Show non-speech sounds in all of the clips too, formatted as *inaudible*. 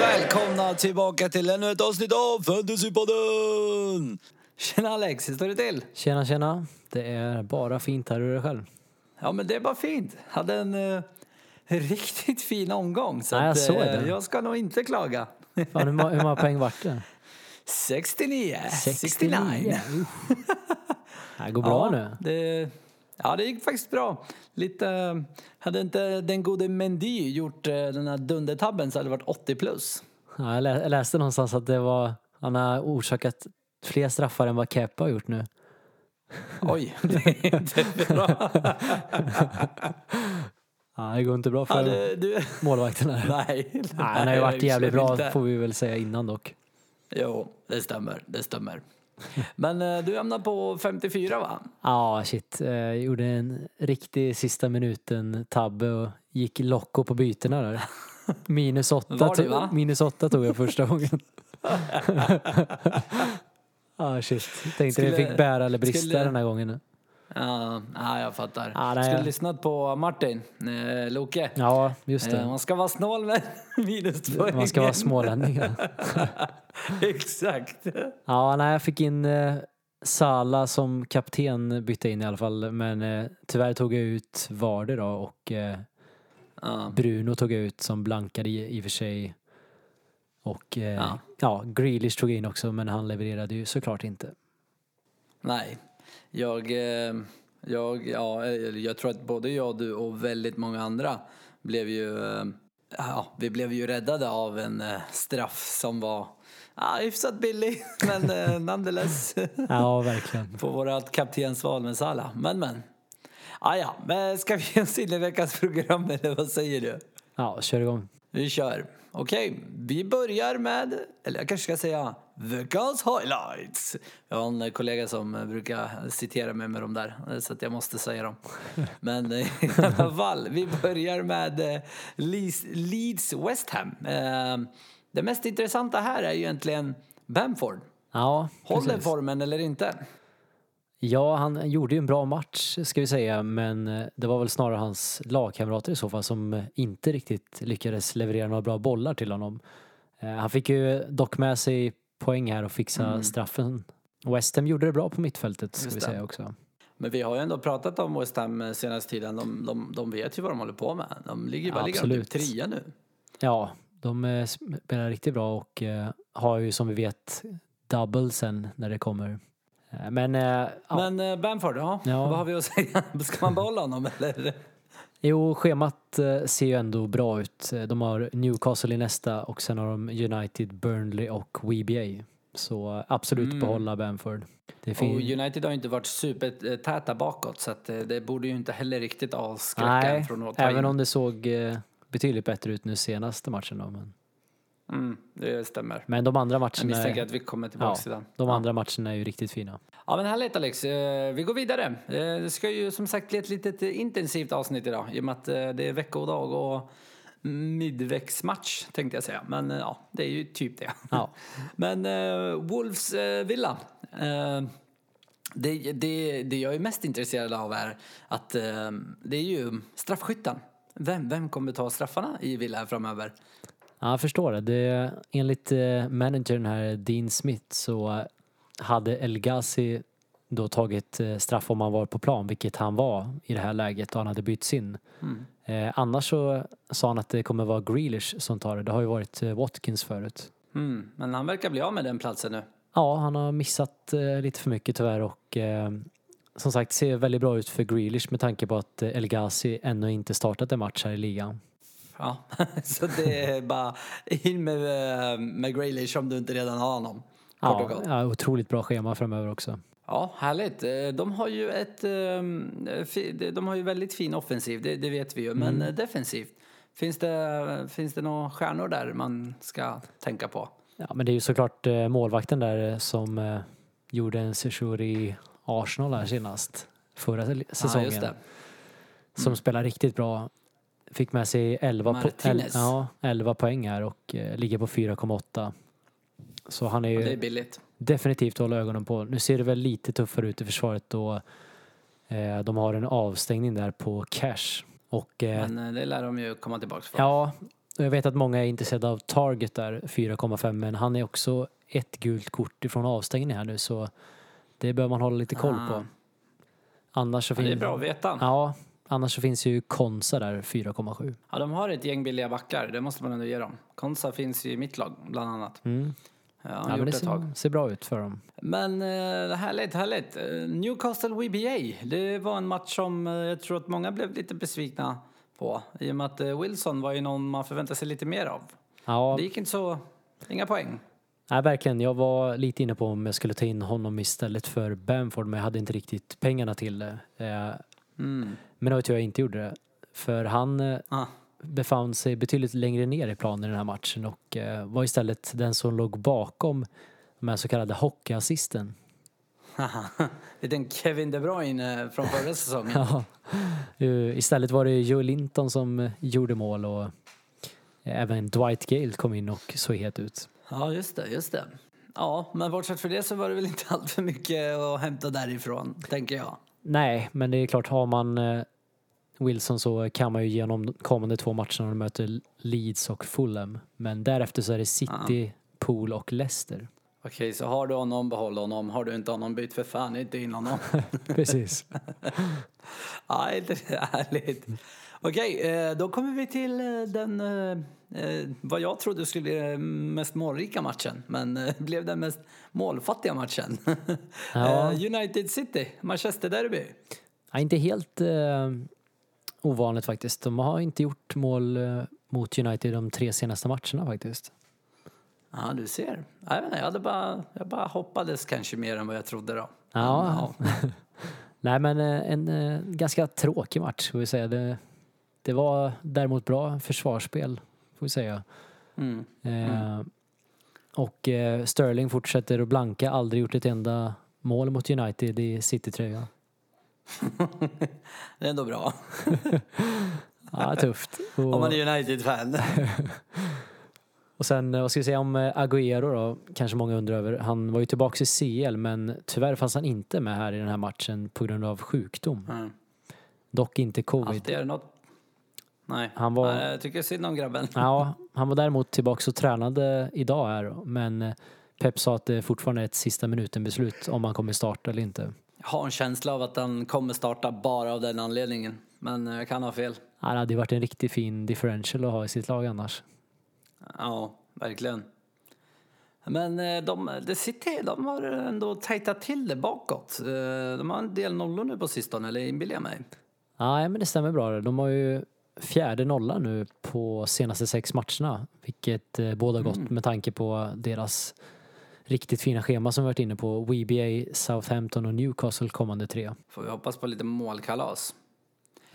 Välkomna tillbaka till ännu ett avsnitt av Fantasypodden! Tjena Alex, hur står det till? Tjena, tjena. Det är bara fint här. Hur är det själv? Ja men det är bara fint. Hade en eh, *laughs* riktigt fin omgång så Ja, jag att, såg eh, det. jag ska nog inte klaga. Fan, hur, ma- hur många *laughs* poäng vart det? 69, 69. Uff. Det går bra nu. Det, ja, det gick faktiskt bra. Lite, hade inte den gode Mendy gjort eh, den här dundertabben så hade det varit 80 plus. Ja, jag, lä- jag läste någonstans att det var, han har orsakat fler straffar än vad Kepa har gjort nu. Oj, *laughs* det är inte bra. *laughs* Ja, det går inte bra Ja, för det, du, målvakten här. *laughs* nej, Nej, han har ju varit jävligt bra inte. får vi väl säga innan dock. Jo, det stämmer. Det stämmer. Men eh, du hamnade på 54 va? Ja, shit. Eh, Jag gjorde en riktig sista minuten tabbe och gick locko på bytena där. *laughs* Minus åtta, det, minus åtta tog jag första gången. *laughs* Ja, shit. Tänkte Skulle- vi fick bära eller brista skulle- den här gången. Ja, ja jag fattar. Ja, nej, Skulle lyssnat på Martin, eh, Loke. Ja, just Eh, det. man ska vara snål med *laughs* minuspoängen. Man ska vara smålänning. *laughs* Exakt. Ja, nej, jag fick in eh, Sala som kapten bytte in i alla fall. Men eh, tyvärr tog jag ut Vardy då och eh, Ja. Bruno tog jag ut som blankade i, i och för sig. Och eh, Ja. ja. Grealish tog jag in också men han levererade ju såklart inte. Nej, jag, eh, jag, ja, jag tror att både jag, du och väldigt många andra blev ju, eh, ja, vi blev ju räddade av en eh, straff som var ja, hyfsat billig, *laughs* men eh, nonetheless Ja, verkligen. *laughs* på vårat kaptensval med Salah. Men men. Ah, ja, men ska vi ge oss in i veckans program eller vad säger du? Ja, kör igång. Vi kör. Okej, vi börjar med, eller jag kanske ska säga veckans highlights. Jag har en kollega som brukar citera mig med de där, så att jag måste säga dem. *laughs* Men eh, i alla fall, vi börjar med eh, Leeds, West Ham. Eh, Det mest intressanta här är ju egentligen Bamford. Ja, Håller formen eller inte? Ja, han gjorde ju en bra match ska vi säga men eh, det var väl snarare hans lagkamrater i så fall som inte riktigt lyckades leverera några bra bollar till honom. Eh, Han fick ju dock med sig poäng här och fixa straffen. West Ham gjorde det bra på mittfältet ska Mm. Just vi det. säga också. Men vi har ju ändå pratat om West Ham eh, senaste tiden. De, de, de vet ju vad de håller på med. De ligger ju bara ligger de typ trea nu. Ja, de spelar riktigt bra och har ju som vi vet double sen när det kommer. Eh, Men, eh, ja. Men eh, Bamford, ja. Ja. Vad har vi att säga? *laughs* Ska man behålla honom eller? Jo, schemat ser ju ändå bra ut. De har Newcastle i nästa och sen har de United, Burnley och WBA. Så absolut Mm. behålla Bamford. Och United har ju inte varit supertäta bakåt så att det borde ju inte heller riktigt avskräcka Nej, från att ta även in. om det såg betydligt bättre ut nu senaste matchen då. Men, Mm, det stämmer. men de andra Jag matcherna, misstänker är, att vi kommer tillbaka ja, till den. de ja. andra matcherna är ju riktigt fina. ja men härligt Alex. Eh, Vi går vidare. Eh, Det ska ju som sagt bli ett litet intensivt avsnitt idag i och med att eh, det är veckodag och midväxtmatch tänkte jag säga. Men ja, det är ju typ det. Ja. *laughs* Men uh, Wolves uh, Villa. eh, det, det, det jag är mest intresserad av är att det är ju straffskytten. Vem, vem kommer ta straffarna i Villa framöver? Ja, jag förstår det. det enligt eh, managern här, Dean Smith, så hade El Ghazi då tagit eh, straff om han var på plan, vilket han var i det här läget och han hade bytts in. Mm. Eh, annars så sa han att det kommer vara Grealish som tar det. Det har ju varit eh, Watkins förut. Mm, men han verkar bli av med den platsen nu. Ja, han har missat eh, lite för mycket tyvärr och eh, som sagt ser väldigt bra ut för Grealish med tanke på att El Ghazi ännu inte startat en match här i ligan. Ja, *laughs* så det är bara in med, eh, med Grealish om du inte redan har honom. Kort Ja, ja, otroligt bra schema framöver också. Ja, härligt. Eh, De har ju ett... ehm, De har ju väldigt fin offensiv, det, det vet vi ju. Men eh, defensivt, finns det, finns det några stjärnor där man ska tänka på? Ja, men det är ju såklart målvakten där som gjorde en sejour i Arsenal här senast. Förra säsongen. Ja, det. Som spelar riktigt bra. Fick med sig 11, po- el, ja, 11 poäng här och eh, ligger på 4,8. Så han är ju, Det är billigt. definitivt hålla ögonen på. Nu ser det väl lite tuffare ut i försvaret då eh, de har en avstängning där på cash. Och eh, Men eh, det lär de ju komma tillbaka för. ja, jag vet att många är intresserade av Target där, 4,5 men han är också ett gult kort ifrån avstängning här nu så det bör man hålla lite koll på. Ah. Annars så Ja, det är finns bra att veta. Ja, annars så finns ju Konsa där 4,7. Ja, de har ett gäng billiga backar, det måste man ändå ge dem. Konsa finns ju i mitt lag, bland annat. Mm. Ja, han Ja, men det ser, ser bra ut för dem. Men eh, härligt, härligt. Eh, Newcastle WBA, det var en match som eh, jag tror att många blev lite besvikna på. I och med att Wilson var ju någon man förväntade sig lite mer av. Ja, Det gick inte så, inga poäng. nej, verkligen. Jag var lite inne på om jag skulle ta in honom istället för Bamford men jag hade inte riktigt pengarna till det. Eh, Mm. Men det var tur jag inte gjorde det. För han eh, Ah. befann sig betydligt längre ner i planen i den här matchen och eh, var istället den som låg bakom de här så kallade hockeyassisten. Liten *laughs* Kevin De Bruyne från förra *laughs* säsongen. Ja. Eh, Istället var det Joe Linton som eh, gjorde mål och eh, även Dwight Gale kom in och såg het ut. Ja, just det, just det. Ja, men bortsett från det så var det väl inte *laughs* allt för mycket att hämta därifrån, tänker jag. Nej, men det är klart, har man eh, Wilson så kan man ju genom de kommande två matcherna när de möter Leeds och Fulham. Men därefter så är det City, Pool och Leicester. Okej, så har du honom, behåll honom. Har du inte honom, byt för fan inte in honom. *laughs* Precis. *laughs* ja, är det härligt? Okej, eh, då kommer vi till eh, den, eh, vad jag trodde skulle bli den mest målrika matchen, men *laughs* blev den mest målfattiga matchen. Ja. *laughs* United City, Manchester Derby. Ja, inte helt eh, ovanligt faktiskt. De har inte gjort mål mot United de tre senaste matcherna faktiskt. Ja, du ser. Jag, vet inte, jag, hade bara, jag bara hoppades kanske mer än vad jag trodde då. Ja. *laughs* Nej men en eh, ganska tråkig match får vi säga. Det, det var däremot bra försvarsspel får vi säga. Mm. Eh, Och eh, Sterling fortsätter att blanka, aldrig gjort ett enda mål mot United i City-tröjan. *laughs* Det är ändå bra. *laughs* Ja, tufft. Om man Och, är United-fan. *laughs* och sen, eh, vad ska vi säga om eh, Agüero då? Kanske många undrar över. Han var ju tillbaka i CL men tyvärr fanns han inte med här i den här matchen på grund av sjukdom. Mm. Dock inte covid. Alltid är det något. Nej. Han var- jag tycker synd om grabben. Ja, *laughs* han var däremot tillbaka och tränade idag här men eh, Pep sa att det fortfarande är ett sista minuten beslut om han kommer starta eller inte. Jag har en känsla av att han kommer starta bara av den anledningen. Men eh, jag kan ha fel. Han hade ju varit en riktigt fin differential att ha i sitt lag annars. Ja, verkligen. Men eh, de, det City, de har ändå tajtat till det bakåt. De har en del nollor nu på sistone, eller inbillar jag mig? Nej, men det stämmer bra. De har ju fjärde nolla nu på senaste sex matcherna, vilket eh, båda gott med tanke på deras riktigt fina schema som vi varit inne på. WBA, Southampton och Newcastle kommande tre. Får vi hoppas på lite målkalas.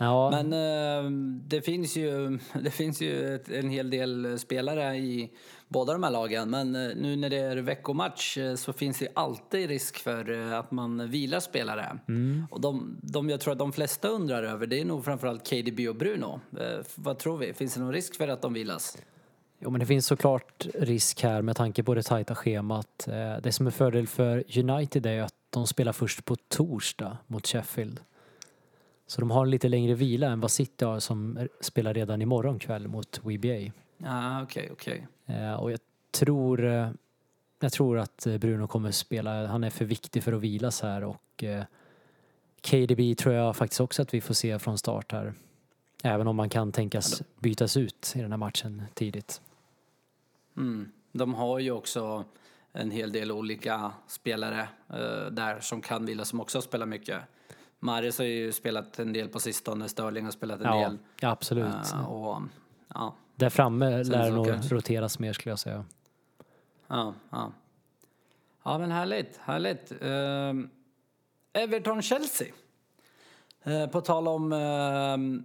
Ja, Men eh, det finns ju, *laughs* det finns ju ett, en hel del spelare i båda de här lagen. Men eh, nu när det är veckomatch eh, så finns det alltid risk för eh, att man vilar spelare. Och de, de jag tror att de flesta undrar över det är nog framförallt KDB och Bruno. Eh, vad tror vi? Finns det någon risk för att de vilas? jo, men det finns såklart risk här med tanke på det tajta schemat. Det som är fördel för United är att de spelar först på torsdag mot Sheffield. Så de har lite längre vila än vad City har som spelar redan imorgon kväll mot WBA. Ja, okej, okej. Eh, och jag tror, eh, jag tror att eh, Bruno kommer spela, han är för viktig för att vilas här och eh, KDB tror jag faktiskt också att vi får se från start här. Även om man kan tänkas bytas ut i den här matchen tidigt. Mm. De har ju också en hel del olika spelare där som kan vila som också spelar mycket. Maris har ju spelat en del på sistone, Sterling har spelat en Ja, del. ja absolut. Eh, och, ja, Där framme Sen lär så nog kanske- roteras mer skulle jag säga. ja, ja. ja, men härligt, härligt. Eh, Everton-Chelsea. Eh, på tal om *laughs*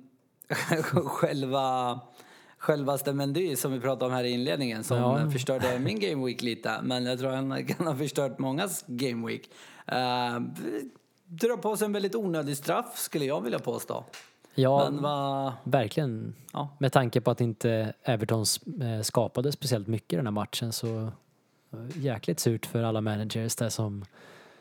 själva självaste Mendy som vi pratade om här i inledningen som Ja. förstörde *laughs* min game week lite men jag tror han kan ha förstört mångas game week. Uh, drar på sig en väldigt onödig straff skulle jag vilja påstå. Ja, vad... verkligen. Ja. Med tanke på att inte Everton eh, skapade speciellt mycket i den här matchen så jäkligt surt för alla managers där som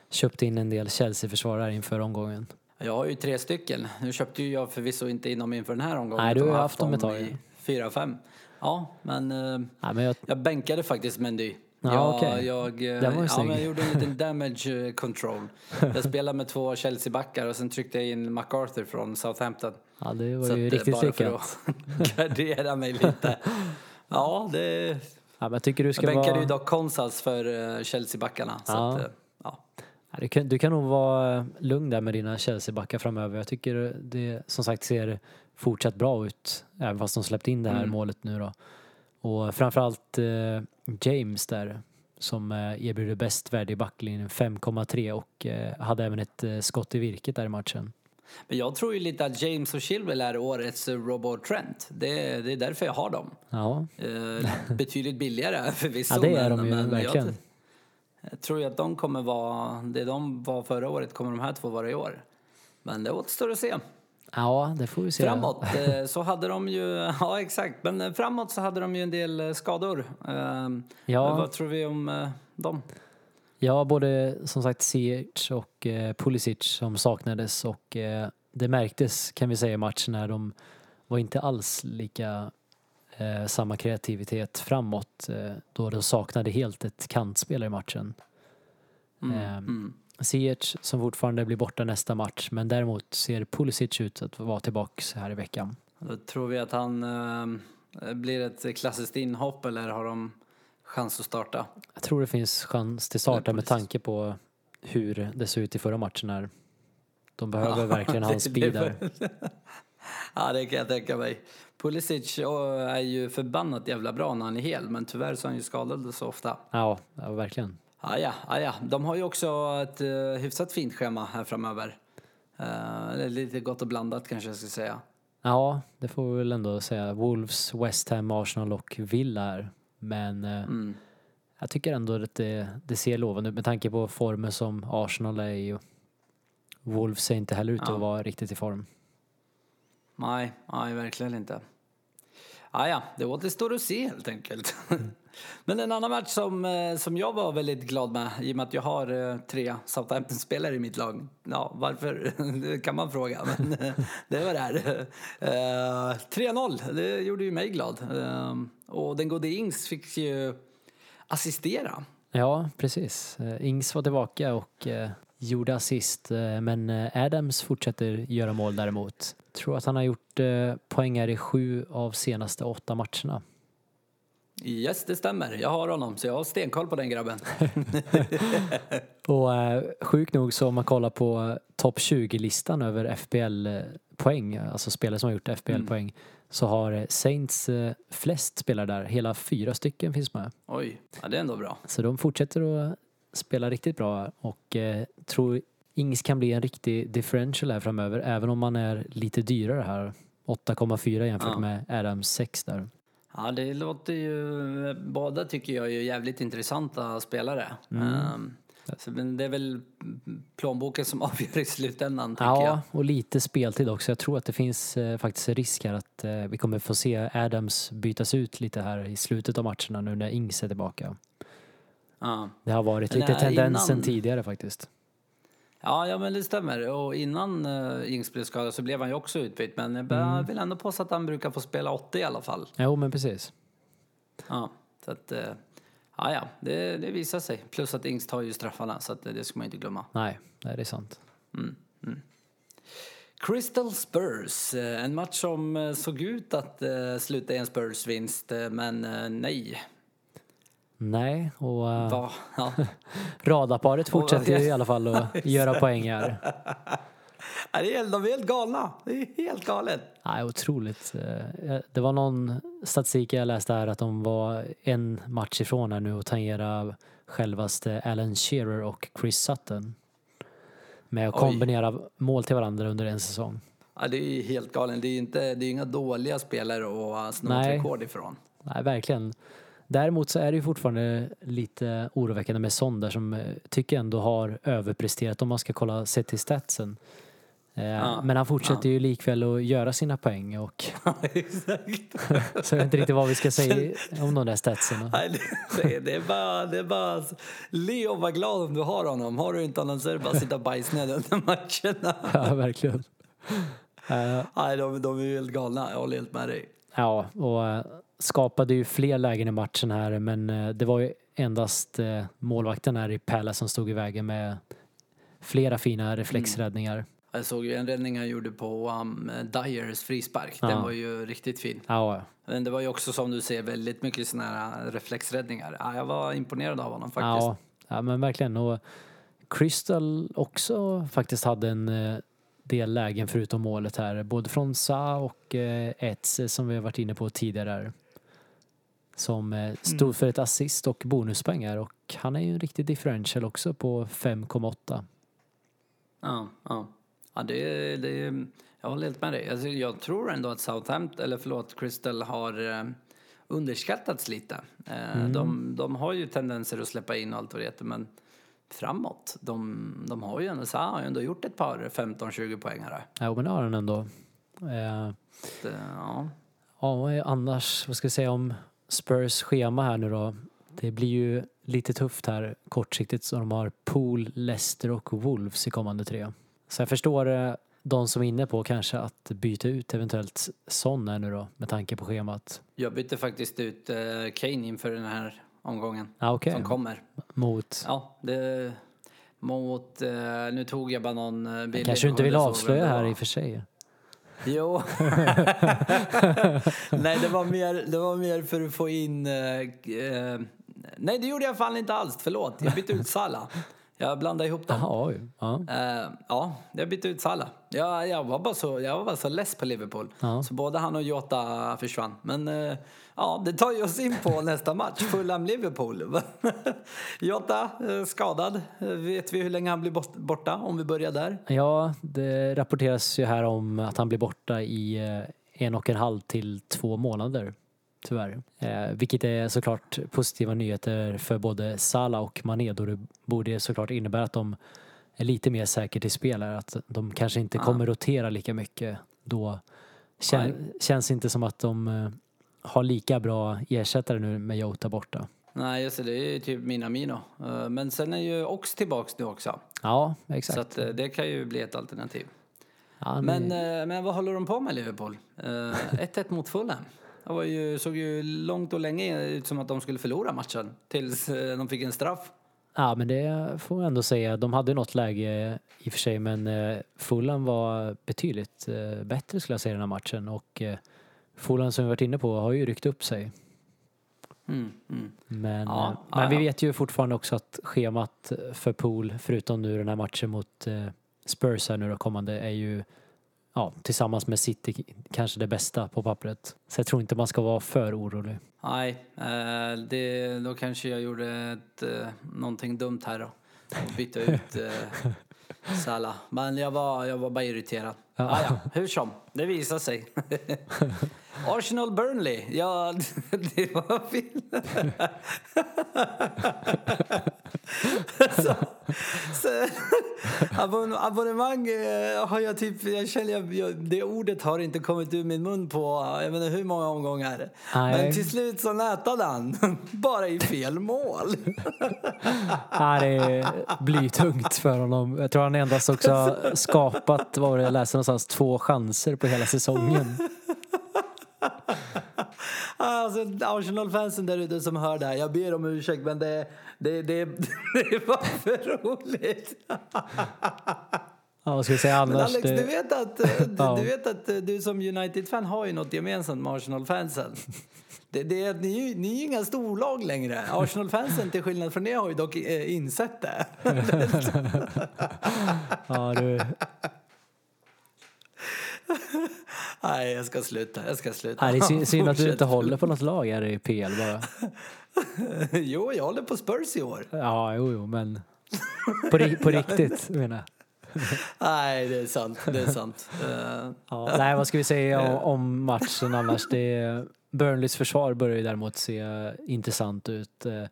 köpte in en del Chelsea-försvarare inför omgången. Jag har ju tre stycken. Nu köpte ju jag förvisso inte in dem inför den här omgången. Nej, du har haft dem ett tag, ja. fyra, fem. Ja, men, eh, Nej, men jag, jag bänkade faktiskt Mendy. Ja, jag, okej. jag, eh, ja, men jag gjorde en liten *laughs* damage eh, control. Jag spelade med två Chelsea-backar och sen tryckte jag in MacArthur från Southampton. ja, det var Så ju eh, riktigt bara lyckat. för att *laughs* gardera mig lite. Ja, det... Ja, men jag tycker du Jag ska bänkade vara... ju dock Konsas för Chelsea-backarna. Ja. att, ja. Du kan, du kan nog vara lugn där med dina Chelsea-backar framöver. Jag tycker det som sagt ser fortsatt bra ut, även fast de släppt in det här Mm. målet nu då. Och framförallt eh, James där, som eh, erbjuder bäst värde i backlinjen, 5,3 och eh, hade även ett eh, skott i virket där i matchen. Men jag tror ju lite att James och Chilwell är årets eh, Robo Trent. Det, det är därför jag har dem. Ja, betydligt billigare *laughs* förvisso. ja det är de ju verkligen. Jag, jag tror ju att de kommer vara, det de var förra året kommer de här två vara i år. Men det återstår att se. Ja, det får vi se. Framåt eh, så hade de ju, *laughs* ja exakt, men eh, framåt så hade de ju en del eh, skador. Ja. Vad tror vi om dem? Ja, både som sagt Ziyech och Pulisic som saknades och det märktes kan vi säga i matchen när de var inte alls lika eh, samma kreativitet framåt eh, då de saknade helt ett kantspelare i matchen. Mm, Ehm, mm. Ziyech som fortfarande blir borta nästa match men däremot ser Pulisic ut att vara tillbaks här i veckan. Då tror vi att han eh, blir ett klassiskt inhopp eller har de chans att starta? Jag tror det finns chans till start där med tanke på hur det såg ut i förra matchen här. De behöver verkligen *laughs* hans speed där. *laughs* Ja, det kan jag tänka mig. Pulisic är ju förbannat jävla bra när han är hel, men tyvärr så är han ju skadad så ofta. Ja, ja verkligen. Ah, ja, ah, ja, de har ju också ett uh, hyfsat fint schema här framöver. Uh, lite gott och blandat kanske jag ska säga. Ja, det får vi väl ändå säga. Wolves, West Ham, Arsenal och Villa här. Men eh, Mm. jag tycker ändå att det, det ser lovande ut med tanke på formen som Arsenal är i. Wolves ser inte heller ut Ja. att vara riktigt i form. Nej, nej, verkligen inte. Ah, ja, det återstår att se helt enkelt. Men en annan match som, eh, som jag var väldigt glad med, i och med att jag har eh, tre Southampton-spelare i mitt lag. Ja, varför? *laughs* Det kan man fråga, men eh, det var det här. 3-0, det gjorde ju mig glad. Och den gode Ings fick ju assistera. Ja, precis. Ings var tillbaka och gjorde assist. Men Adams fortsätter göra mål däremot. Jag Tror att han har gjort poäng poängar i sju av senaste åtta matcherna. Yes, det stämmer. Jag har honom, så jag har stenkoll på den grabben. *laughs* Och eh, sjukt nog så om man kollar på eh, topp 20-listan över FPL-poäng, alltså spelare som har gjort FPL-poäng, så har eh, Saints eh, flest spelare där. Hela fyra stycken finns med. Oj, ja, det är ändå bra. Så de fortsätter att spela riktigt bra och eh, tror Ings kan bli en riktig differential här framöver, även om man är lite dyrare här. 8,4 jämfört Ja. med Adams 6 där. Ja, det låter ju... Båda tycker jag är jävligt intressanta spelare. Mm. Så, men det är väl plånboken som *laughs* avgör i slutändan, tänker Ja, jag. och lite speltid också. Jag tror att det finns eh, faktiskt risk här att eh, vi kommer få se Adams bytas ut lite här i slutet av matcherna nu när Ings är tillbaka. Ja. Det har varit lite här tendensen innan- tidigare faktiskt. Ja, ja, men det stämmer. Och innan uh, Ings blev skadad så blev han ju också utbytt. Men jag Mm. vill ändå påstå att han brukar få spela 80 i alla fall. Jo, men precis. Ja, så att... eh, ja, ja, det, det visar sig. Plus att Ings tar ju straffarna, så att, eh, det ska man inte glömma. Nej, nej, det är sant. Crystal Spurs, eh, en match som eh, såg ut att eh, sluta i en Spurs-vinst, eh, men eh, nej. Nej, och uh, Va? Ja. *laughs* radarparet fortsätter ju i alla fall att *laughs* göra poäng här. *laughs* Ja, det är, helt- de är helt galna. Det är helt galet. Nej, otroligt. Eh, Det var någon statistik jag läste här att de var en match ifrån här nu och tangera självaste Alan Shearer och Chris Sutton. Med att Oj. kombinera mål till varandra under en säsong. Ja, det är helt galet. Det är ju inte, det är inga dåliga spelare att sno ett rekord ifrån. Nej, verkligen. Däremot så är det ju fortfarande lite oroväckande med Son där som eh, tycker ändå har överpresterat om man ska kolla sett till statsen. Eh, Men han fortsätter ju likväl att göra sina poäng och *laughs* Exakt. *laughs* så jag vet inte riktigt vad vi ska säga *laughs* om de där statsen. Nej, det, det, är bara, det är bara le och var glad om du har honom. Har du inte honom så är det bara att sitta bajsnödig under matcherna. Ja, verkligen. Eh, Nej, de, de är ju helt galna. Jag håller helt med dig. Ja, och skapade ju fler lägen i matchen här men eh, det var ju endast eh, målvakten här i Palace som stod i vägen med flera fina reflexräddningar. Jag såg ju en räddning han gjorde på um, Dyers frispark. Den Ja. var ju riktigt fin. Ja, Men det var ju också som du ser väldigt mycket såna här reflexräddningar. Ja, jag var imponerad av honom faktiskt. ja, ja, men verkligen. Och Crystal också faktiskt hade en eh, del lägen förutom målet här. Både från Sa och eh, Etze som vi har varit inne på tidigare. Som eh, stod Mm. för ett assist och bonuspoäng här. Och han är ju en riktig differential också på 5,8. Ja, ja. ja det, det, jag håller helt med dig. Alltså, jag tror ändå att Southampton, eller förlåt, Crystal har eh, underskattats lite. Eh, de, de har ju tendenser att släppa in allt vad det heter, men framåt, de, de har ju ändå, så har ju ändå gjort ett par 15-20 poängare. Ja, men det har han ändå. Eh, Det, ja. Ja, annars, vad ska jag säga om Spurs schema här nu då? Det blir ju lite tufft här kortsiktigt så de har Pool, Leicester och Wolves i kommande tre. Så jag förstår eh, de som är inne på kanske att byta ut eventuellt Son här nu då med tanke på schemat. Jag bytte faktiskt ut eh, Kane inför den här omgången Ja, okej. som kommer. Mot, Ja, det... Mot... Eh, nu tog jag bara någon billig. kanske du inte vill avslöja här i och för sig. Jo. *laughs* nej, det var, mer, det var mer för att få in... Eh, eh, nej, det gjorde jag fan inte alls. Förlåt. Jag bytte ut Salah. Jag blandade ihop dem. Jaha, oj. Ja. Eh, ja, jag bytte ut Salah. Jag, jag, var bara så, jag var bara så less på Liverpool. Ja. Så både han och Jota försvann. Men eh, ja, det tar ju oss in på *laughs* nästa match. Fulham-Liverpool. *laughs* Jota eh, skadad. Vet vi hur länge han blir bort, borta? Om vi börjar där. ja, det rapporteras ju här om att han blir borta i en och en halv till två månader. Tyvärr. Eh, vilket är såklart positiva nyheter för både Salah och Mané då det borde såklart innebära att de är lite mer säkert till spel här. Att de kanske inte Ja. kommer rotera lika mycket då. Kän, känns inte som att de eh, har lika bra ersättare nu med Jota borta. Nej, just det. Det är ju typ Minamino. Eh, Men sen är ju Ox tillbaks nu också. Ja, exakt. Så eh, det kan ju bli ett alternativ. Ja, Men, eh, men vad håller de på med Liverpool? Eh, 1-1 mot Fulham. Det var ju, såg ju långt och länge ut som att de skulle förlora matchen tills eh, de fick en straff. Ja, men det får jag ändå säga. De hade något läge i och för sig, men eh, Fulham var betydligt eh, bättre skulle jag säga i den här matchen. Och Fulham som vi varit inne på har ju ryckt upp sig. Mm, mm. Men, Ja, eh, ja, men vi vet ju fortfarande också att schemat för Pool, förutom nu den här matchen mot Spurs här nu då kommande, är ju ja, tillsammans med City kanske det bästa på pappret. Så jag tror inte man ska vara för orolig. Nej, eh, det, då kanske jag gjorde ett, eh, någonting dumt här då. Och bytte ut eh, *laughs* Salah. Men jag var, jag var bara irriterad. Ja. Ah, ja, hur som, det visar sig. *laughs* Arsenal Burnley, ja *laughs* det var fel. så, så, abon- abonnemang eh, har jag typ, jag känner, jag, det ordet har inte kommit ur min mun på jag vet inte hur många omgångar. Nej. Men till slut så nätade han, *laughs* bara i fel mål. Ja, det blir tungt för honom. Jag tror han endast också skapat, vad var det jag läste någonstans, två chanser på hela säsongen. *laughs* Alltså Arsenal-fansen där ute som hör det här, jag ber om ursäkt men det, det, det, *laughs* det var för roligt. Ja, vad ska vi säga Men annars? Alex, det, du vet att, *laughs* du, Ja. du, vet att du som United-fan har ju något gemensamt med Arsenal-fansen. Det, det ni, ni är ju inga storlag längre. Arsenal-fansen till skillnad från er har ju dock eh, insett det. ja, du, *laughs* Nej, jag ska sluta. Jag ska sluta. nej, det är synd, att du inte håller på något lag här i PL bara. *laughs* Jo, jag håller på Spurs i år. Ja, jo, jo, men på, på *laughs* riktigt menar jag. Nej, det är sant. Det är sant. Eh, Ja, nej, vad ska vi säga om, om matchen annars? Det Burnleys försvar börjar ju däremot se intressant ut. Eh,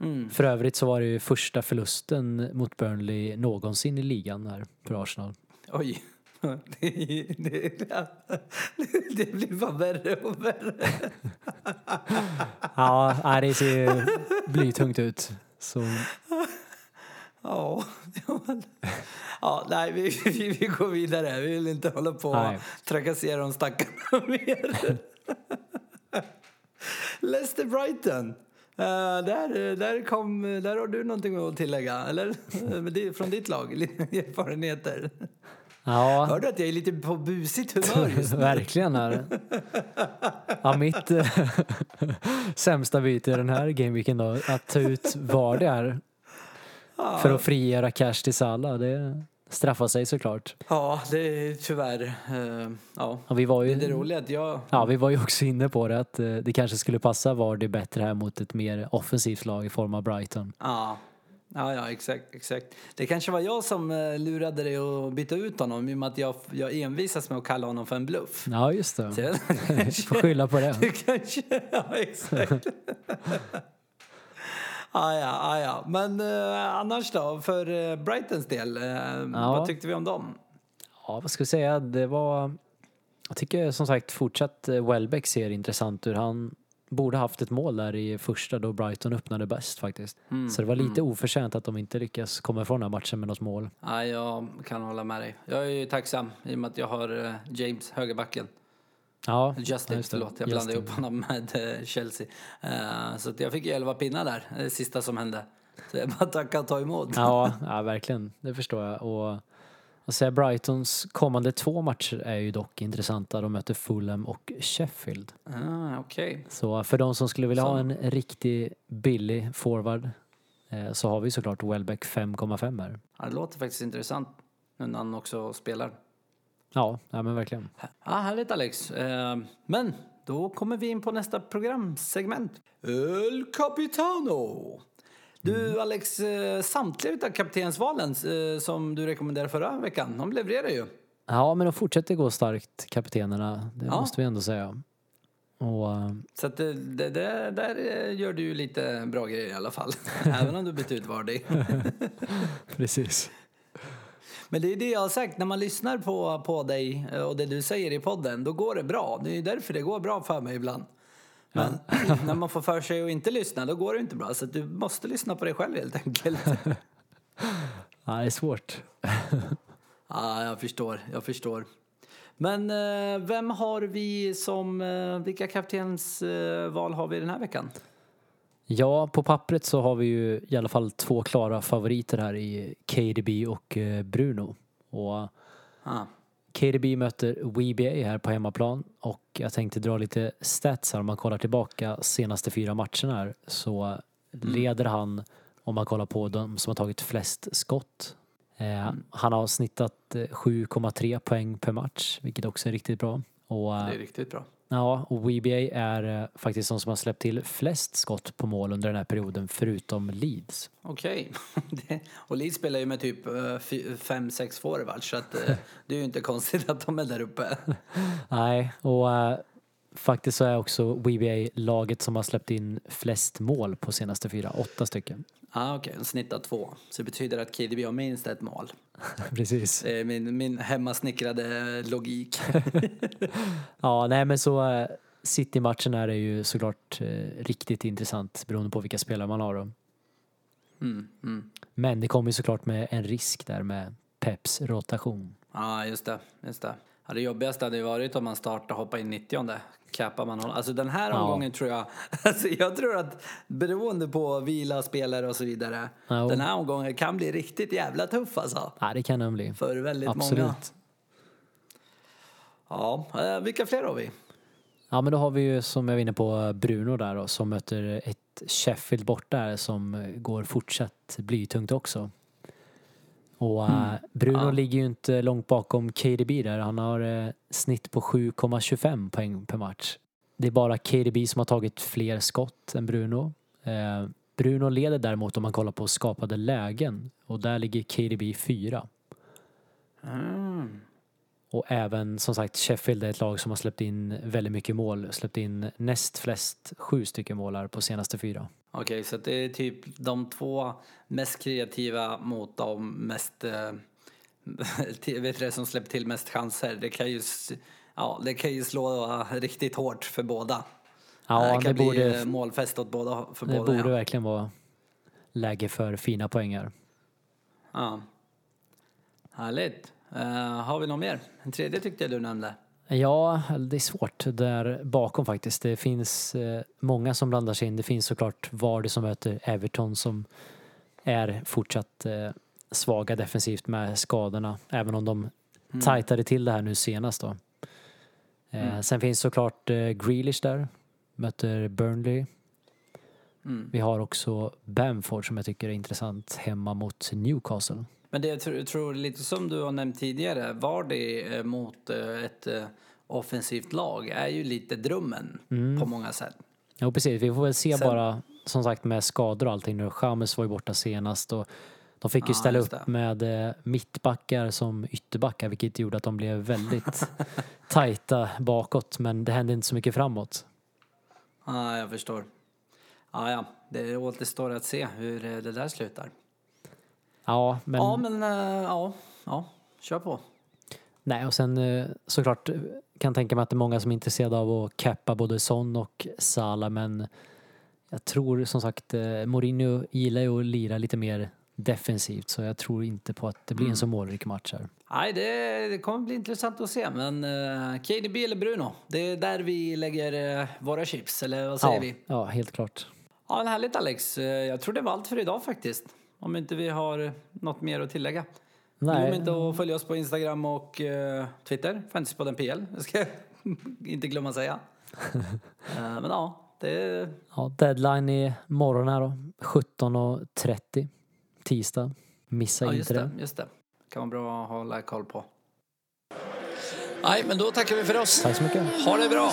mm. För övrigt så var det ju första förlusten mot Burnley någonsin i ligan här för Arsenal. Oj, *laughs* Det, det, *laughs* det blir bara värre och värre. *laughs* Ja, det ser ju blytungt ut. Så Ja, ja, nej, vi, vi, vi går vidare. Vi vill inte hålla på och trakassera de stackarna mer. Leicester Brighton. Eh, där, där, kom, där har du någonting att tillägga, eller? Från ditt lag, erfarenheter. Ja, Hör du att jag är lite på busigt humör just nu? *laughs* verkligen är det. Ja, mitt eh, *laughs* sämsta byte i den här gameweeken då, att ta ut vad det är för att frigöra cash till Salah, det straffar sig såklart. Ja, det är tyvärr... eh, ja. Och vi var ju... Det roliga att jag... Ja, vi var ju också inne på det att eh, det kanske skulle passa Vardy bättre här mot ett mer offensivt lag i form av Brighton. Ja. Ja, ja, exakt, exakt. Det kanske var jag som eh, lurade dig att byta ut honom i och med att jag, jag envisas med att kalla honom för en bluff. Ja, just Så det. jag, *laughs* Får skylla på det. *laughs* du kanske... Ja, exakt. *laughs* ah, ja, ah, ja. Men eh, annars då, för eh, Brightons del, eh, vad tyckte vi om dem? Ja, vad ska jag säga? Det var... Jag tycker som sagt fortsatt eh, Welbeck ser intressant ut. Han borde haft ett mål där i första då Brighton öppnade bäst faktiskt. Mm, Så det var lite oförtjänt att de inte lyckas komma ifrån den här matchen med något mål. Ja, jag kan hålla med dig. Jag är ju tacksam i och med att jag har eh, James, högerbacken. Ja, Justin, ja, just det. förlåt. Jag blandade upp honom med eh, Chelsea. Eh, så att jag fick ju 11 pinnar där, det sista som hände. Så jag bara tacka och ta emot. Ja, *laughs* ja, verkligen. Det förstår jag. Och säga Brightons kommande två matcher är ju dock intressanta. De möter Fulham och Sheffield. Ah, Okej. Så för de som skulle vilja ha Så. en riktig billig forward eh, så har vi såklart Welbeck 5,5 här. Ja, det låter faktiskt intressant nu när han också spelar. Ja, ja men verkligen. Ja, härligt Alex. Eh, men då kommer vi in på nästa programsegment. El Capitano! Du Alex, eh, samtliga utav kaptensvalen eh, som du rekommenderade förra veckan, de levererar ju. Ja, men de fortsätter gå starkt, kaptenerna. Det Ja. måste vi ändå säga. Och eh, Så att det, det, det, där gör du ju lite bra grejer i alla fall. *laughs* Även om du bytt ut Vardy. *laughs* precis. Men det är det jag har sagt, när man lyssnar på, på dig och det du säger i podden, då går det bra. Det är därför det går bra för mig ibland. Men *laughs* när man får för sig att inte lyssna, då går det inte bra. Så du måste lyssna på dig själv helt enkelt. *laughs* Ja, det är svårt. *laughs* Ja, jag förstår, jag förstår. Men eh, vem har vi som, eh, vilka kaptensval har vi den här veckan? Ja, på pappret så har vi ju i alla fall två klara favoriter här i KDB och eh, Bruno. Och Ah. KDB möter WBA här på hemmaplan och jag tänkte dra lite stats här om man kollar tillbaka senaste fyra matcherna här så leder han om man kollar på de som har tagit flest skott. Eh, Han har snittat eh, 7,3 poäng per match vilket också är riktigt bra. Och, eh, Det är riktigt bra. Ja, och WBA är eh, faktiskt de som har släppt till flest skott på mål under den här perioden förutom Leeds. Okej. *laughs* Det- och Leeds spelar ju med typ 5-6 forwards så att, eh, *laughs* det är ju inte konstigt att de är där uppe. *laughs* Nej, och eh, faktiskt så är också WBA laget som har släppt in flest mål på senaste fyra, åtta stycken. ah, Okej, okay. snittar två. Så det betyder att KDB har minst ett mål. *laughs* Precis. Det är min, min hemmasnickrade logik. *laughs* Ja, nej men så eh, City-matchen är ju såklart eh, riktigt intressant beroende på vilka spelare man har. Mm, mm. Men det kommer ju såklart med en risk där med Peps rotation. Ja, just det. Just det. Ja, det jobbigaste hade ju varit om man startar och hoppar in 90 Cappar man honom. Alltså den här Ja. omgången tror jag, *laughs* alltså jag tror att beroende på vila, spelare och så vidare, Ja. den här omgången kan bli riktigt jävla tuff alltså. Ja, det kan den bli. För väldigt Absolut. många. Ja, eh, vilka fler har vi? Ja men då har vi ju som jag var inne på Bruno där då, som möter ett Sheffield borta som går fortsatt blytungt också. Och eh, Bruno Ja. ligger ju inte långt bakom KDB där. Han har eh, snitt på 7,25 poäng per match. Det är bara KDB som har tagit fler skott än Bruno. Eh, Bruno leder däremot om man kollar på skapade lägen och där ligger KDB fyra. Mm. Och även som sagt Sheffield är ett lag som har släppt in väldigt mycket mål. Släppt in näst flest sju stycken målar på senaste fyra. Okej, så att det är typ de två mest kreativa mot de mest, eh, *laughs* vet du, som släppt till mest chanser. Det kan ju, ja, det kan ju slå riktigt hårt för båda. Ja, det kan det bli borde, målfest åt båda, för det båda. borde ja. verkligen vara läge för fina poängar. Ja. Härligt. Uh, har vi något mer? En tredje tyckte jag du nämnde. Ja, det är svårt där bakom faktiskt. Det finns eh, många som blandar sig in. Det finns såklart Vardy som möter Everton som är fortsatt eh, svaga defensivt med skadorna, även om de Mm. tajtade till det här nu senast då. Eh, Mm. Sen finns såklart eh, Grealish där, möter Burnley. Mm. Vi har också Bamford som jag tycker är intressant hemma mot Newcastle. Men det jag tror, tror lite som du har nämnt tidigare, var det eh, mot eh, ett eh, offensivt lag är ju lite drömmen Mm. på många sätt. Ja precis, vi får väl se Sen- bara som sagt med skador och allting nu. Chamez var ju borta senast och de fick ju Ja, ställa just upp med mittbackar som ytterbackar vilket gjorde att de blev väldigt *laughs* tajta bakåt men det hände inte så mycket framåt. Ja, jag förstår. Ja, ja, det återstår att se hur det där slutar. Ja, men, Ja, men eh, ja, ja, kör på. nej och sen eh, såklart kan tänka mig att det är många som är intresserade av att cappa både Son och Salah men jag tror som sagt eh, Mourinho gillar ju att lira lite mer defensivt så jag tror inte på att det blir en så målrik match här. Nej, det, det kommer bli intressant att se. Men uh, KDB eller Bruno, det är där vi lägger eh, våra chips. Eller vad säger Ja, vi? ja, helt klart. Ja, men härligt Alex. Jag tror det var allt för idag faktiskt. Om inte vi har något mer att tillägga. Glöm Nej, inte att följa oss på Instagram och eh, Twitter, Fantasypodden PL. Det ska jag *laughs* inte glömma säga. *laughs* Eh, men ja, det ja, deadline i morgon här då. 17.30 tisdag. Missa Ja, inte det. Just det. Kan vara bra att hålla koll på. Nej, men då tackar vi för oss. Tack så mycket. Ha det bra!